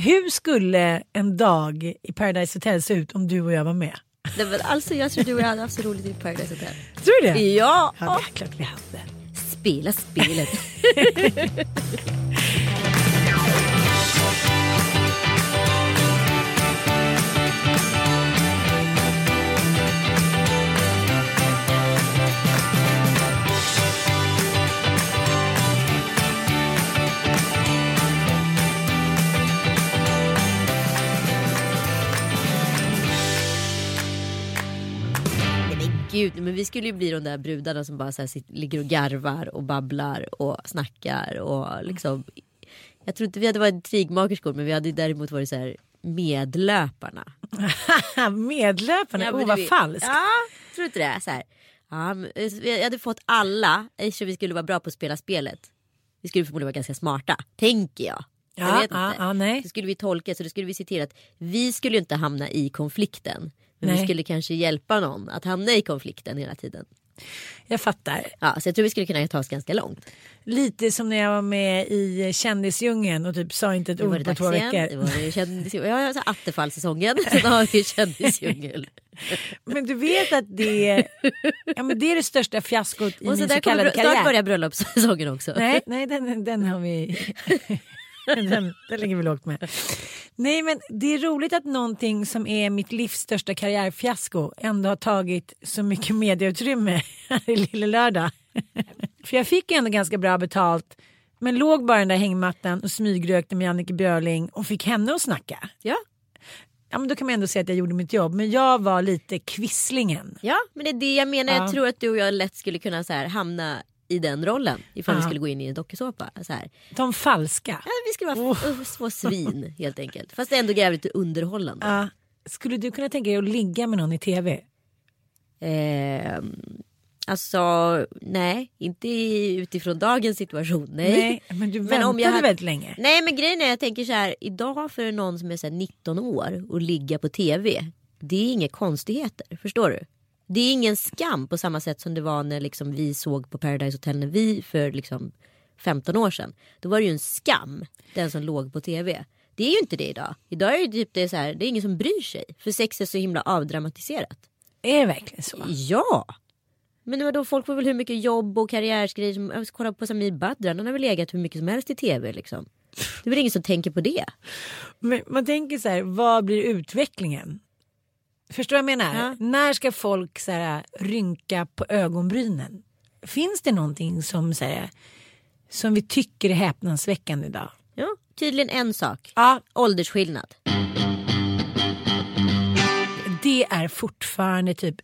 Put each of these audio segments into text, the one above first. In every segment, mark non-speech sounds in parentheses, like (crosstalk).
Hur skulle en dag i Paradise Hotel se ut om du och jag var med? Nej, men alltså, jag tror du och jag hade haft så roligt i Paradise Hotel. Tror du det? Ja! Ja, det är klart vi hade. Spela spelet. (laughs) vi skulle ju bli de där brudarna som bara så här, sitter, ligger och garvar och babblar och snackar och liksom. Jag tror inte vi hade varit intrigmakerskor men vi hade däremot varit så här medlöparna. (laughs) Medlöparna, Ja, men vad vet- falskt. Ja, tror du inte det? Så här. Ja, eh, jag hade fått alla, eftersom vi skulle vara bra på att spela spelet. Vi skulle förmodligen vara ganska smarta, tänker jag. jag Ja, vet ja, inte. ja, nej. Så skulle vi tolka, så då skulle vi se till att vi skulle inte hamna i konflikten. Men vi Nej. skulle kanske hjälpa någon att hamna i konflikten hela tiden. Jag fattar. Ja, så jag tror vi skulle kunna ta oss ganska långt. Lite som när jag var med i Kändisdjungeln och typ sa inte ett ord på två igen. veckor. Det var det kändis... Ja, jag har Attefallssäsongen. (laughs) Sen har vi kändisdjungel. Men du vet att det ja, men det är det största fiaskot i Och så min så kallade brö- snart karriär. börjar bröllopssäsongen också. Nej, nej den, den har vi. (laughs) (laughs) den, den ligger vi lågt med. Nej men det är roligt att någonting som är mitt livs största karriärfiasko ändå har tagit så mycket medieutrymme i Lille Lördag. För jag fick ju ändå ganska bra betalt men låg bara i den där hängmattan och smygrökte med Jannike Björling och fick henne att snacka. Ja. Ja men då kan man ändå säga att jag gjorde mitt jobb men jag var lite kvisslingen. Ja, men det är det jag menar. Ja. Jag tror att du och jag lätt skulle kunna så här, hamna i den rollen ifall vi Ja. skulle gå in i en dokusåpa. Så här. De falska. Ja, vi skulle vara oh. små svin helt enkelt. Fast ändå jävligt underhållande. Ja. Skulle du kunna tänka dig att ligga med någon i tv? Ehm, alltså, nej, inte utifrån dagens situation. Nej. men du (laughs) Men väntade om jag hade- väldigt länge. Nej men grejen är jag tänker så här idag för någon som är så här 19 år och ligga på tv. Det är inga konstigheter, förstår du? Det är ingen skam på samma sätt som det var när liksom vi såg på Paradise Hotel när vi för liksom 15 år sedan. Då var det ju en skam den som låg på tv. Det är ju inte det idag. Idag är det typ det är så här, det är ingen som bryr sig. För sex är så himla avdramatiserat. Är det verkligen så? Ja! Men vadå, folk får väl hur mycket jobb och karriärsgrejer som... Jag ska kolla på Samir Badran, han har väl legat hur mycket som helst i tv liksom. Det är väl ingen som tänker på det? Men man tänker så här, vad blir utvecklingen? Förstår du vad jag menar? Ja. När ska folk så här, rynka på ögonbrynen? Finns det någonting som, så här, som vi tycker är häpnadsväckande idag? Ja, tydligen en sak. Ja, Åldersskillnad. det är fortfarande typ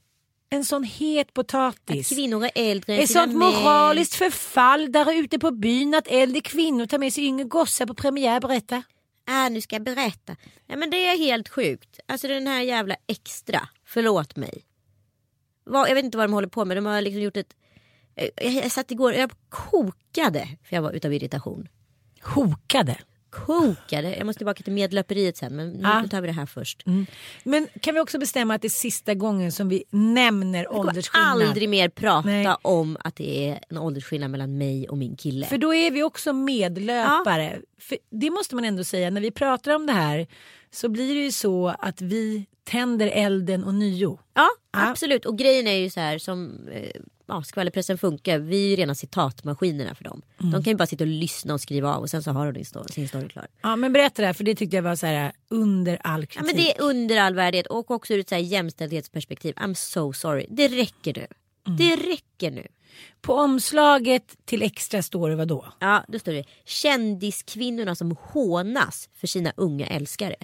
en sån het potatis. Kvinnor är äldre Ett sånt moraliskt förfall där ute på byn att äldre kvinnor tar med sig yngre gossar på premiär. Berätta. Äh, nu ska jag berätta. Ja, men det är helt sjukt. Alltså den här jävla extra. Förlåt mig. Vad, jag vet inte vad de håller på med. De har liksom gjort ett... Eh, jag, jag satt igår jag kokade för jag var utav irritation. Hokade. Kokade. Jag måste tillbaka till medlöperiet sen men nu Ja. tar vi det här först. Men kan vi också bestämma att det är sista gången som vi nämner kommer åldersskillnad? aldrig mer prata Nej. om att det är en åldersskillnad mellan mig och min kille. För då är vi också medlöpare. För det måste man ändå säga, när vi pratar om det här så blir det ju så att vi tänder elden och nio. Ja, absolut. Och grejen är ju så här som eh, ja, skvallerpressen funkar. Vi är ju rena citatmaskinerna för dem. Mm. De kan ju bara sitta och lyssna och skriva av och sen så har de story, sin story klar. Ja men berätta det här för det tyckte jag var så här under all kritik. Ja, men det är under all värdighet och också ur ett så här jämställdhetsperspektiv. I'm so sorry. Det räcker nu. Mm. Det räcker nu. På omslaget till extra står det vad då? Ja, då står det kändiskvinnorna som hånas för sina unga älskare.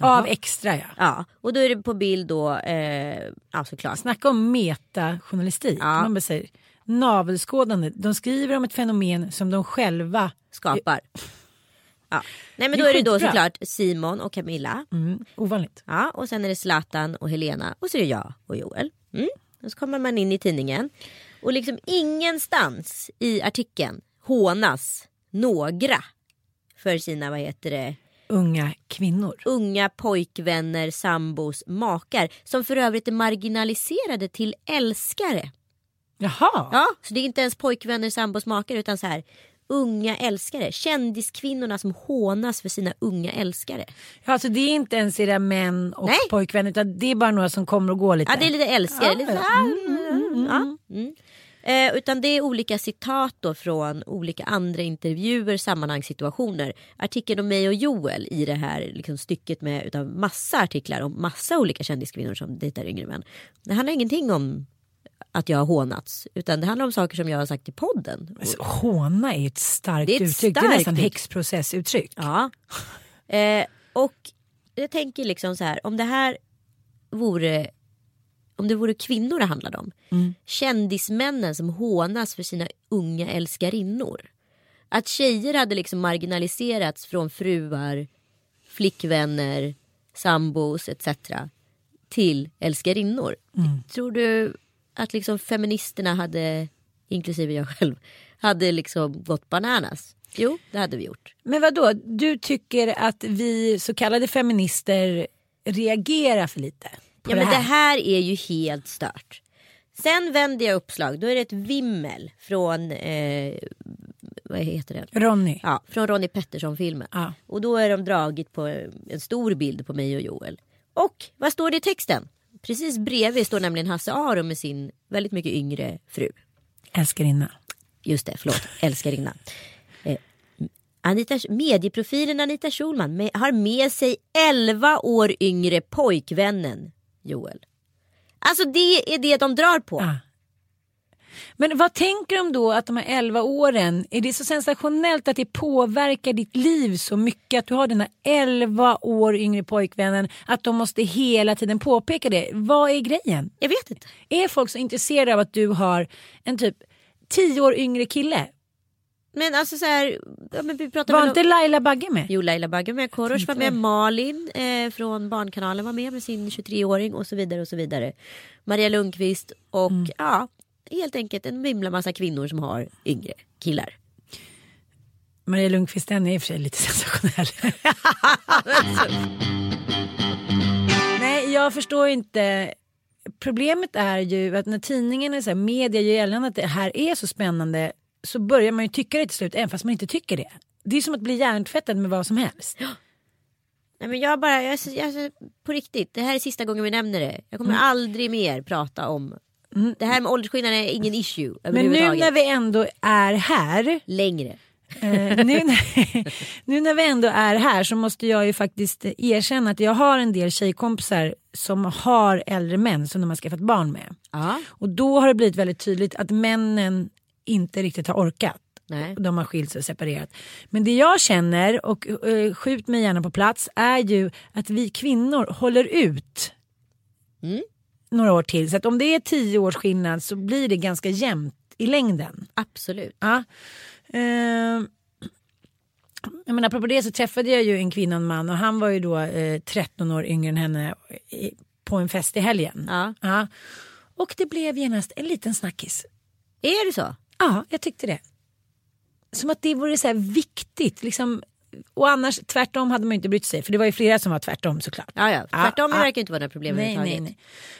Av extra ja. Ja, och då är det på bild då, eh, ja såklart. Snacka om metajournalistik. Ja. Man säger, navelskådande. De skriver om ett fenomen som de själva... Skapar. Ja. Nej men Det då är det då såklart Simon och Camilla. Mm, ovanligt. Ja, och sen är det Zlatan och Helena och så är det jag och Joel. Mm. Och så kommer man in i tidningen och liksom ingenstans i artikeln hånas några för sina, vad heter det, Unga kvinnor. unga pojkvänner, sambos, makar som för övrigt är marginaliserade till älskare. Jaha. Ja, så det är inte ens pojkvänner, sambos, makar utan så här unga älskare. Kändiskvinnorna som hånas för sina unga älskare. Ja, Alltså det är inte ens era män och Nej. pojkvänner utan det är bara några som kommer och går lite. Ja, det är lite älskare. Ja, lite ja. så här, ja, mm. Eh, utan det är olika citat då från olika andra intervjuer, sammanhang, situationer. Artikeln om mig och Joel i det här liksom, stycket med utav massa artiklar om massa olika kändiskvinnor som dejtar yngre män. Det handlar ingenting om att jag har hånats utan det handlar om saker som jag har sagt i podden. Alltså, Håna är ett starkt Det är ett uttryck. det är starkt nästan uttryck. häxprocessuttryck. Ja. Eh, och jag tänker liksom så här om det här vore om det vore kvinnor det handlade om. Kändismännen som hånas för sina unga älskarinnor. Att tjejer hade liksom marginaliserats från fruar, flickvänner, sambos etc. till älskarinnor. Tror du att liksom feministerna hade, inklusive jag själv, hade liksom gått bananas? Jo, det hade vi gjort. Men vad då? du tycker att vi så kallade feminister reagerar för lite Ja det men här? det här är ju helt stört. Sen vänder jag uppslag, då är det ett vimmel från, eh, vad heter det? Ronny. Ja, från Ronnie Pettersson-filmen. Ja. Och då är de dragit på en stor bild på mig och Joel. Och vad står det i texten? Precis bredvid står nämligen Hasse Aro med sin väldigt mycket yngre fru. Älskarinna. Just det, förlåt, älskarinna. Eh, Anita, medieprofilen Anita Schulman med, har med sig 11 år yngre pojkvännen Joel. Alltså det är det de drar på. Ja. Men vad tänker de då att de här 11 åren, är det så sensationellt att det påverkar ditt liv så mycket att du har den här 11 år yngre pojkvännen, att de måste hela tiden påpeka det. Vad är grejen? Jag vet inte. Är folk så intresserade av att du har en typ 10 år yngre kille? Men alltså så här, ja, men vi pratar Var väl inte om... Laila Bagge med? Jo, Laila Bagge med, Korosh var med, Malin eh, från Barnkanalen var med med sin 23-åring och så vidare och så vidare. Maria Lundqvist och ja, helt enkelt en himla massa kvinnor som har yngre killar. Maria Lundqvist den är i och för sig lite (laughs) sensationell. (laughs) Nej, jag förstår inte. Problemet är ju att när tidningarna, så här, media gör gällande att det här är så spännande så börjar man ju tycka det till slut även fast man inte tycker det. Det är som att bli hjärntvättad med vad som helst. Nej, men jag bara, jag, jag, på riktigt, det här är sista gången vi nämner det. Jag kommer aldrig mer prata om det här med åldersskillnaden är ingen issue Men nu när vi ändå är här Längre. Eh, nu, när, (laughs) nu när vi ändå är här så måste jag ju faktiskt erkänna att jag har en del tjejkompisar som har äldre män som de har skaffat barn med. Ja. Och då har det blivit väldigt tydligt att männen inte riktigt har orkat. Nej. De har skilt sig och separerat. Men det jag känner, och eh, skjut mig gärna på plats, är ju att vi kvinnor håller ut Mm. några år till. Så att om det är tio års skillnad så blir det ganska jämnt i längden. Absolut. Ja. Eh, jag menar, apropå det så träffade jag ju en kvinna och en man och han var ju då eh, 13 år yngre än henne i, på en fest i helgen. Ja. Och det blev genast en liten snackis. Är det så? Ja, jag tyckte det. Som att det vore så här viktigt. Liksom, och annars tvärtom hade man ju inte brytt sig. För det var ju flera som var tvärtom såklart. Ja, ja. Tvärtom ja. verkar inte vara några problem Nej, nej, nej.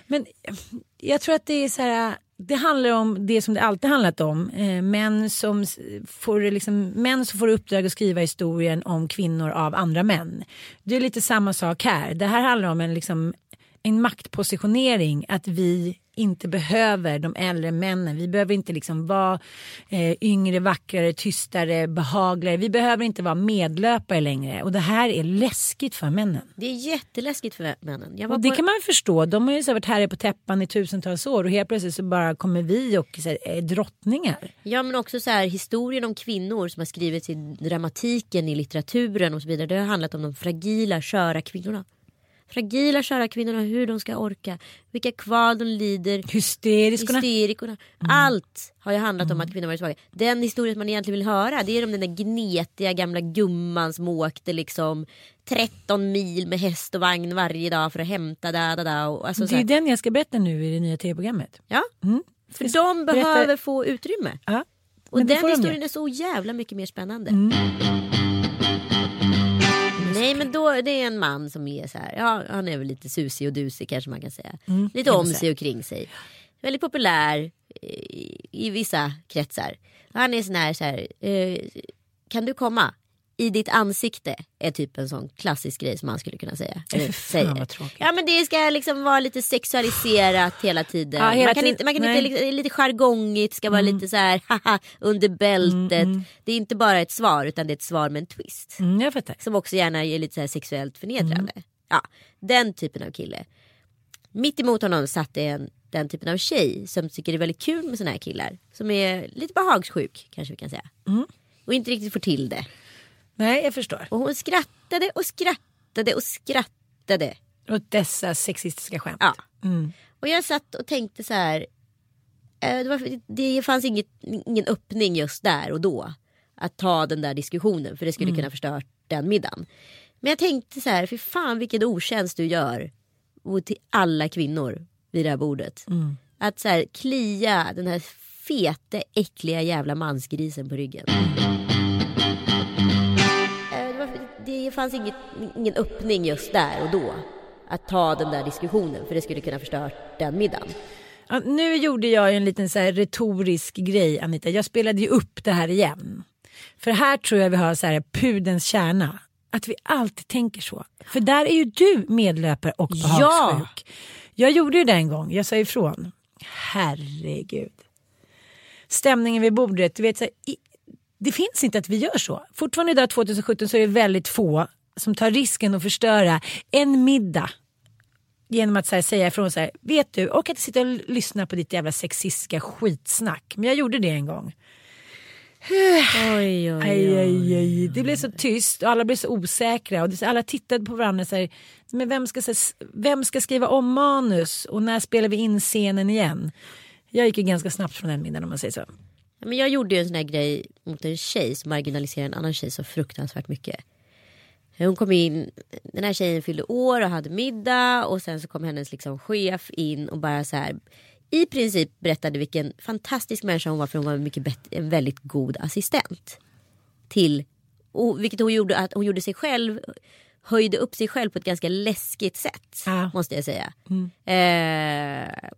Men eh, jag tror att det är så här. Det handlar om det som det alltid handlat om. Eh, män, som får, liksom, män som får uppdrag att skriva historien om kvinnor av andra män. Det är lite samma sak här. Det här handlar om en, liksom, en maktpositionering att vi inte behöver de äldre männen. Vi behöver inte liksom vara eh, yngre, vackrare, tystare, behagligare. Vi behöver inte vara medlöpare längre. Och det här är läskigt för männen. Det är jätteläskigt för männen. Och det på- kan man ju förstå. De har ju så varit här på täppan i tusentals år och helt plötsligt så bara kommer vi och så här, är drottningar. Ja men också så här historien om kvinnor som har skrivits i dramatiken, i litteraturen och så vidare. Det har handlat om de fragila, sköra kvinnorna. Fragila, sköra kvinnorna, hur de ska orka, vilka kval de lider. Hysteriskorna. Hysterikerna. Allt har ju handlat om att kvinnor varit svaga. Den historien man egentligen vill höra det är om den där gnetiga gamla gumman som åkte liksom 13 mil med häst och vagn varje dag för att hämta da da da. Och, alltså, så Det är den jag ska berätta nu i det nya tv-programmet. Ja, Mm. för de Berätta- behöver få utrymme. Ja. Och den de historien ju. är så jävla mycket mer spännande. Mm. Nej men då det är en man som är så här, ja han är väl lite susig och dusig kanske man kan säga. Mm, lite om sig och kring sig. Väldigt populär i, i vissa kretsar. Han är sån här, så här eh, kan du komma? I ditt ansikte är typ en sån klassisk grej som man skulle kunna säga. Eller säger. Ja men det ska liksom vara lite sexualiserat hela tiden. Ja, hela man kan tiden- inte, man kan nej. inte lite, lite jargongigt, ska vara lite så här haha under bältet. Det är inte bara ett svar utan det är ett svar med en twist. Mm, jag fattar. Som också gärna är lite så här sexuellt förnedrande. Ja, den typen av kille. Mitt emot honom satt en, den typen av tjej som tycker det är väldigt kul med såna här killar. Som är lite behagssjuk kanske vi kan säga. Och inte riktigt får till det. Nej, jag förstår. Och hon skrattade och skrattade och skrattade. Och dessa sexistiska skämt. Ja. Mm. Och jag satt och tänkte så här. eh, Det, var, det fanns inget, ingen öppning just där och då. Att ta den där diskussionen för det skulle kunna förstöra den middagen. Men jag tänkte så här, för fan vilken otjänst du gör. Till alla kvinnor vid det här bordet. Att så här klia den här fete äckliga jävla mansgrisen på ryggen. Det fanns inget, ingen öppning just där och då. Att ta den där diskussionen för det skulle kunna förstöra den middagen. Ja, nu gjorde jag en liten så retorisk grej Anita. Jag spelade ju upp det här igen. För här tror jag vi har så här pudens kärna. Att vi alltid tänker så. För där är ju du medlöpare och behagssjuk. Jag gjorde ju det en gång. Jag sa ifrån. Herregud. Stämningen vid bordet. Du vet, så här, i, det finns inte att vi gör så. Fortfarande idag 2017 så är det väldigt få som tar risken att förstöra en middag genom att här, säga ifrån så här, vet du, och att sitta och lyssna på ditt jävla sexistiska skitsnack. Men jag gjorde det en gång. Oj, oj, aj, aj. Det blev så tyst och alla blev så osäkra och alla tittade på varandra så här, men vem ska, vem ska skriva om manus och när spelar vi in scenen igen? Jag gick ju ganska snabbt från den middagen om man säger så. Men jag gjorde ju en sån här grej mot en tjej som marginaliserade en annan tjej så fruktansvärt mycket. Hon kom in, den här tjejen fyllde år och hade middag och sen så kom hennes liksom chef in och bara så här i princip berättade vilken fantastisk människa hon var för hon var mycket bättre, en väldigt god assistent. Till, och, vilket hon gjorde att hon gjorde sig själv höjde upp sig själv på ett ganska läskigt sätt. Ja. Måste jag säga. Eh,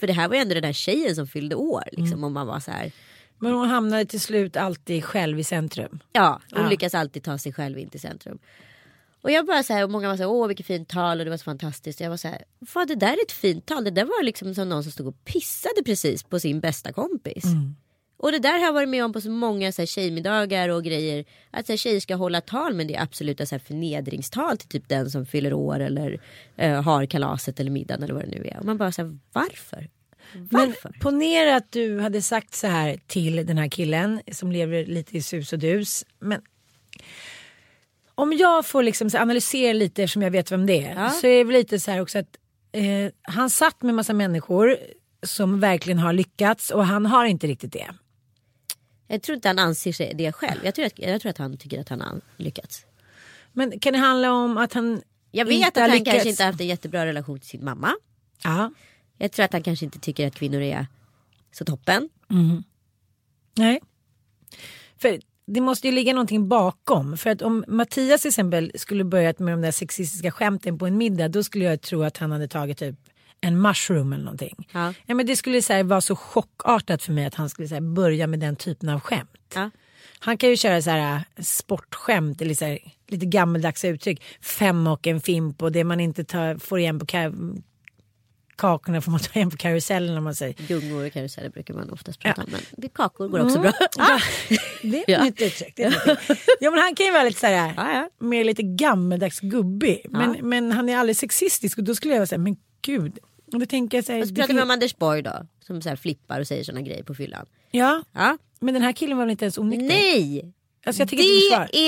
för det här var ju ändå den där tjejen som fyllde år. Liksom, och man var så här, Men hon hamnade till slut alltid själv i centrum. Ja, hon Ja. lyckas alltid ta sig själv in till centrum. Och jag bara så här, och många var så här, åh vilket fint tal och det var så fantastiskt. Och jag var så här, fan det där är ett fint tal. Det där var liksom som någon som stod och pissade precis på sin bästa kompis. Och det där har jag varit med om på så många så här, tjejmiddagar och grejer. Att så här, tjejer ska hålla tal men det är absoluta så här, förnedringstal till typ den som fyller år eller eh, har kalaset eller middagen eller vad det nu är. Och man bara så här, varför? Men Varför? ponera att du hade sagt så här till den här killen som lever lite i sus och dus. Men om jag får liksom så analysera lite eftersom jag vet vem det är. Ja. Så är det väl lite så här också att eh, han satt med massa människor som verkligen har lyckats och han har inte riktigt det. Jag tror inte han anser sig det själv. Jag tror att, jag tror att han tycker att han har lyckats. Men kan det handla om att han Jag vet inte att han lyckats? kanske inte har haft en jättebra relation till sin mamma. Ja. Jag tror att han kanske inte tycker att kvinnor är så toppen. Nej. För det måste ju ligga någonting bakom. För att om Mattias till exempel skulle börjat med de där sexistiska skämten på en middag då skulle jag tro att han hade tagit typ en mushroom eller någonting. Ja. Ja, men det skulle så här, vara så chockartat för mig att han skulle så här, börja med den typen av skämt. Ja. Han kan ju köra så här äh, sportskämt eller så här, lite gammeldags uttryck. Fem och en fimp och det man inte tar, får igen på ka- kakorna får man ta igen på karusellen om man säger. Gungor och karuseller brukar man oftast prata om. Men kakor går också bra. Ah, det är ett (laughs) Ja. nytt uttryck. Det är ja, men han kan ju vara lite så här, Ja, ja. mer lite gammeldags gubbig. Men, men han är aldrig sexistisk och då skulle jag här, men gud. Och då tänker så här, Och så pratar vi om Anders Borg då. Som så här flippar och säger såna grejer på fyllan. Ja, Ja. men den här killen var väl inte ens onykter? Nej! Alltså. Det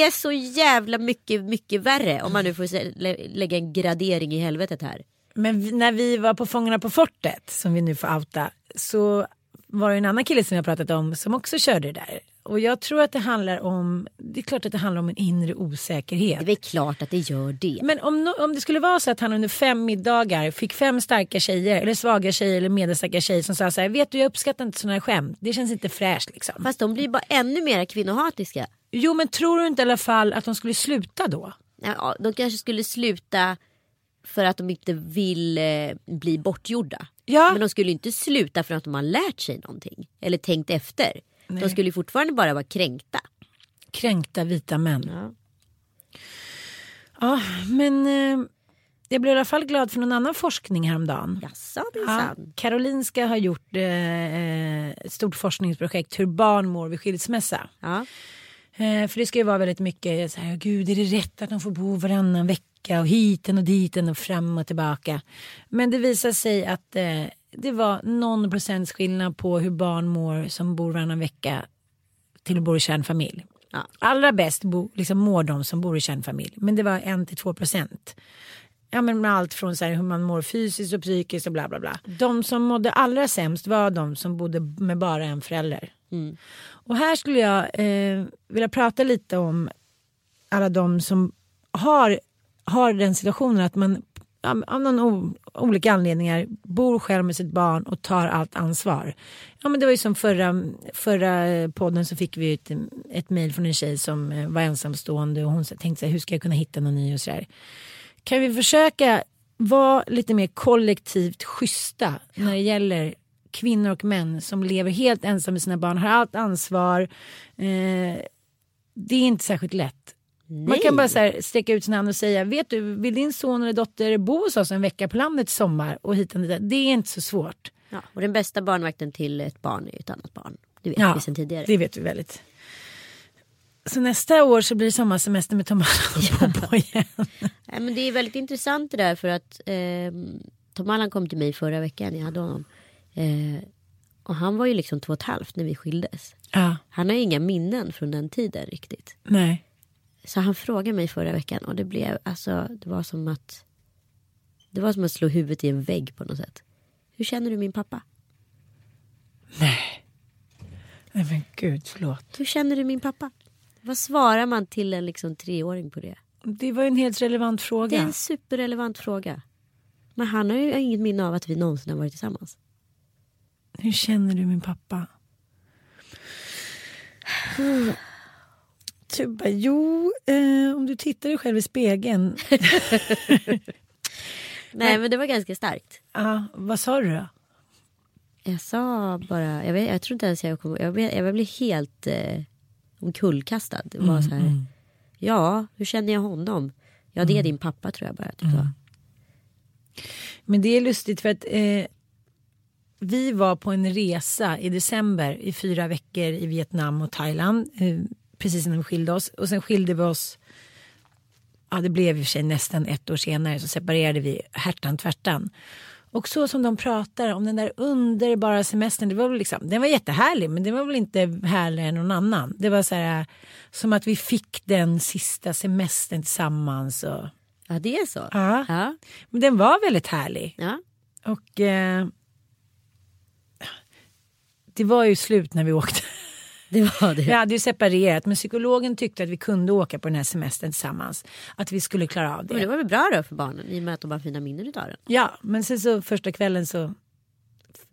är så jävla mycket, mycket värre. Om man nu får lä- lägga en gradering i helvetet här. Men vi, när vi var på Fångarna på fortet, som vi nu får outa, så var det en annan kille som jag pratat om som också körde det där. Och jag tror att det handlar om, det är klart att det handlar om en inre osäkerhet. Det är väl klart att det gör det. Men om, no- om det skulle vara så att han under fem middagar fick fem starka tjejer eller svaga tjejer eller medelstarka tjejer som sa så här, vet du jag uppskattar inte sådana här skämt, det känns inte fräscht liksom. Fast de blir bara ännu mer kvinnohatiska. Jo men tror du inte i alla fall att de skulle sluta då? Ja, de kanske skulle sluta för att de inte vill eh, bli bortgjorda. Ja. Men de skulle inte sluta för att de har lärt sig någonting. Eller tänkt efter. De skulle fortfarande bara vara kränkta. Kränkta vita män. Ja. Ja men eh, jag blev i alla fall glad för någon annan forskning häromdagen. Jaså Ja, minsann. Karolinska har gjort eh, eh, ett stort forskningsprojekt hur barn mår vid skilsmässa. Ja. Eh, för det ska ju vara väldigt mycket så här, gud är det rätt att de får bo varannan vecka och hiten och diten och fram och tillbaka. Men det visar sig att eh, det var någon procents skillnad på hur barn mår som bor varannan vecka till att bo i kärnfamilj. Ja. Allra bäst bo, liksom, mår de som bor i kärnfamilj. Men det var en till två procent. Ja, men med allt från så här, hur man mår fysiskt och psykiskt och bla bla bla. De som mådde allra sämst var de som bodde med bara en förälder. Och här skulle jag eh, vilja prata lite om alla de som har, har den situationen att man av någon olika anledningar bor själv med sitt barn och tar allt ansvar. Ja, men det var ju som förra, förra podden så fick vi ett, ett mejl från en tjej som eh, var ensamstående och hon tänkte så här, hur ska jag kunna hitta någon ny och så där. Kan vi försöka vara lite mer kollektivt schyssta när det gäller kvinnor och män som lever helt ensamma med sina barn, har allt ansvar. Eh, det är inte särskilt lätt. Man kan bara så här sträcka ut sin hand och säga, vet du, vill din son eller dotter bo hos oss en vecka på landet i sommar och hit och dit. Det är inte så svårt. Ja. Och den bästa barnvakten till ett barn är ju ett annat barn. Det vet Ja, vi sedan tidigare. det vet vi väldigt. Så nästa år så blir det sommarsemester med Tom Allan och Bobo igen. (laughs) Nej, men det är väldigt intressant det där för att eh, Tom Allan kom till mig förra veckan. Jag hade honom. Eh, och han var ju liksom två och ett halvt när vi skildes. Ja, Han har ju inga minnen från den tiden riktigt. nej. Så han frågade mig förra veckan och det blev alltså det var som att det var som att slå huvudet i en vägg på något sätt. Hur känner du min pappa? Nej men gud, förlåt. Hur känner du min pappa? Vad svarar man till en liksom treåring på det? Det var ju en helt relevant Det är fråga. en superrelevant fråga. Men han har ju inget minne av att vi någonsin har varit tillsammans. Hur känner du min pappa? (sighs) (sighs) Tuba, jo, eh, om du tittar dig själv i spegeln. (laughs) Nej men det var ganska starkt. Ja, vad sa du då? Jag sa bara, jag, vet, jag tror inte ens jag kom, jag, blev- jag blev helt eh, omkullkastad. Det var så här, ja hur känner jag honom? Ja det är din pappa tror jag bara. Typ så. Men det är lustigt för att eh, vi var på en resa i december i fyra veckor i Vietnam och Thailand. Eh, precis innan vi skilde oss. Och sen skilde vi oss. Ja, det blev i och för sig nästan ett år senare så separerade vi härtan tvärtan. Och så som de pratar om den där underbara semestern. Det var väl liksom, den var jättehärlig men det var väl inte härligare än någon annan. Det var så här som att vi fick den sista semestern tillsammans. Och, Ja det är så. ja. Ja. Men den var väldigt härlig. ja. Och eh, det var ju slut när vi åkte. (laughs) Det var det. Vi hade ju separerat men psykologen tyckte att vi kunde åka på den här semestern tillsammans. Att vi skulle klara av det. Men det var väl bra då för barnen i och med att de har fina minnen utav den. Ja men sen så första kvällen så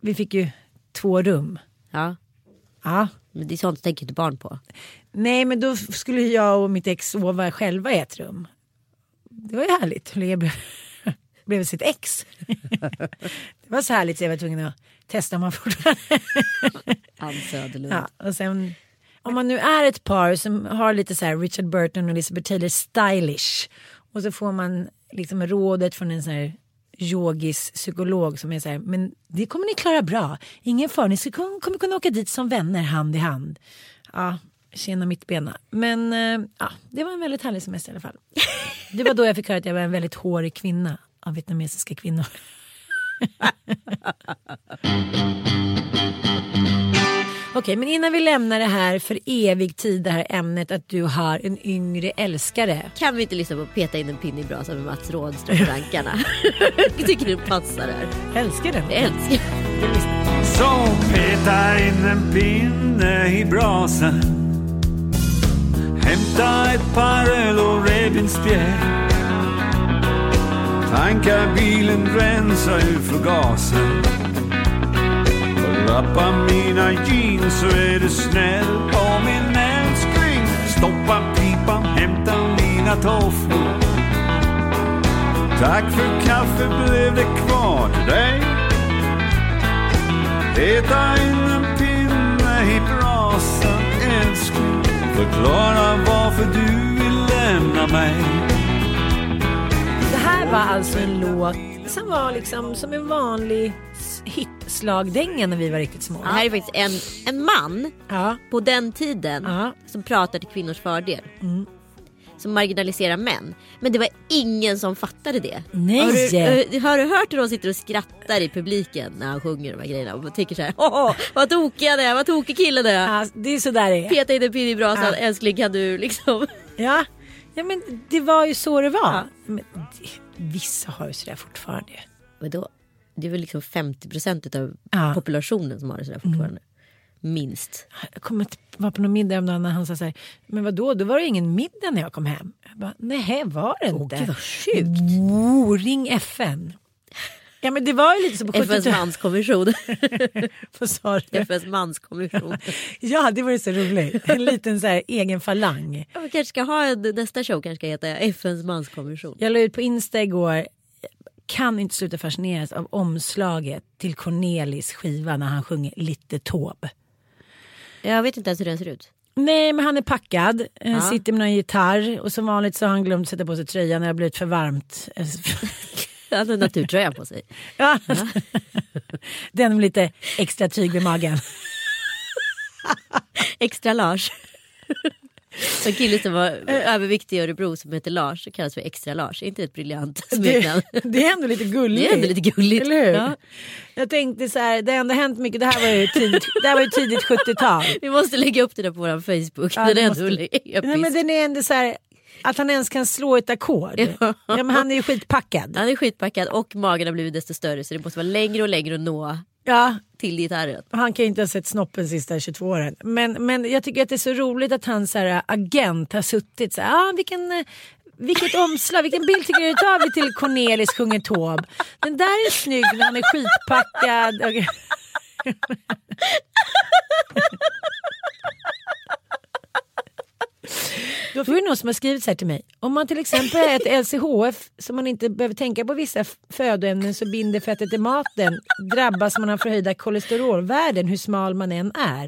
vi fick ju två rum. Ja. Ja. Men det är sånt tänker inte barn på. Nej men då skulle jag och mitt ex sova själva i ett rum. Det var ju härligt. Blev, blev sitt ex. (laughs) det var så härligt så jag var tvungen att testa om man fortfarande (laughs) Ann Söderlund. Ja, och sen om man nu är ett par som har lite så här Richard Burton och Elizabeth Taylor stylish och så får man liksom rådet från en sån här yogis psykolog som är så här, men det kommer ni klara bra. Ingen fara, ni ska, kommer kunna åka dit som vänner hand i hand. Ja, tjena mittbena. Men eh, ja, det var en väldigt härlig semester i alla fall. (laughs) Det var då jag fick höra att jag var en väldigt hårig kvinna av vietnamesiska kvinnor. (laughs) Okej, men innan vi lämnar det här för evig tid, det här ämnet att du har en yngre älskare. Kan vi inte lyssna på Peta in en pinne i brasan med Mats Rådström och rankarna? (laughs) jag tycker det passar här. Älskar den. Jag älskar Så peta in en pinne i brasan Hämta ett par öl och revbensspjäll Tanka bilen, rensa ur förgasaren lappa mina jeans så är du snäll på min älskling. Stoppa pipan, hämta mina tofflor. Tack för kaffe blev det kvar till dig. Peta in en pinne i brasan älskling. Förklara varför du vill lämna mig var alltså en låt som var liksom som en vanlig hitslagdänga när vi var riktigt små. Det här är faktiskt en, en man Ja. på den tiden Ja. som pratar till kvinnors fördel. Som marginaliserar män. Men det var ingen som fattade det. Nej. Har du, eh, har du hört hur de sitter och skrattar i publiken när han sjunger de här grejerna? Och tycker så här, åh vad tokig han är, vad tokig killen är. Ja, det är så där det är. Peta in en pinne i brasan, Ja. älskling kan du liksom. Ja. ja, men det var ju så det var. Men det, vissa har ju sådär fortfarande. Vadå? Det är väl liksom 50% av Ja. populationen som har det sådär fortfarande. Minst. Jag kommer att vara på någon middag när han sa så här, men vadå, då var det ingen middag när jag kom hem. Jag bara, nej var det inte. gud, vad sjukt. Oh, ring FN. Ja men det var ju lite så på FNs 70-talet. manskommission. (laughs) Vad sa du? FNs manskommission. (laughs) Ja det var ju så roligt. En liten så här egen falang. Ja, Vi kanske ska ha en, nästa show kanske ska heta FNs manskommission. Jag la ut på Insta igår, kan inte sluta fascineras av omslaget till Cornelis skiva när han sjunger Lite Taube. Jag vet inte ens hur den ser ut. Nej men han är packad, eh, Ja. sitter med någon gitarr och som vanligt så har han glömt sätta på sig tröjan när det har blivit för varmt. (laughs) Han (laughs) hade naturtröjan på sig. (laughs) Ja. (laughs) Den med lite extra tyg vid magen. Extra Lars. En kille som var överviktig i Örebro som heter Lars och kallas för Extra Lars. Är inte ett briljant smeknamn? Det, det är ändå lite gulligt. Det är ändå lite gulligt. Eller hur? Ja. Jag tänkte så här, det har ändå hänt mycket. Det här var ju tidigt, det här var ju tidigt 70-tal. Vi måste lägga upp det där på vår Facebook. Ja, den är måste- ändå. Nej, men den är ändå så här, att han ens kan slå ett ackord. Ja. Men han är ju skitpackad. Han är skitpackad och magen har blivit desto större så det måste vara längre och längre att nå Ja, till gitarren. han kan ju inte ha sett snoppen sista 22 åren. Men, men jag tycker att det är så roligt att hans här, agent har suttit så här, ah, vilken, eh, vilket omslag, vilken bild tycker du tar vi till Cornelis sjunger Taube? Den där är snygg när han är skitpackad. (laughs) Och- Då är det någon som har skrivit så här till mig. Om man till exempel är ett (laughs) LCHF så man inte behöver tänka på vissa födoämnen så binder fettet i maten drabbas man av förhöjda kolesterolvärden hur smal man än är. (laughs)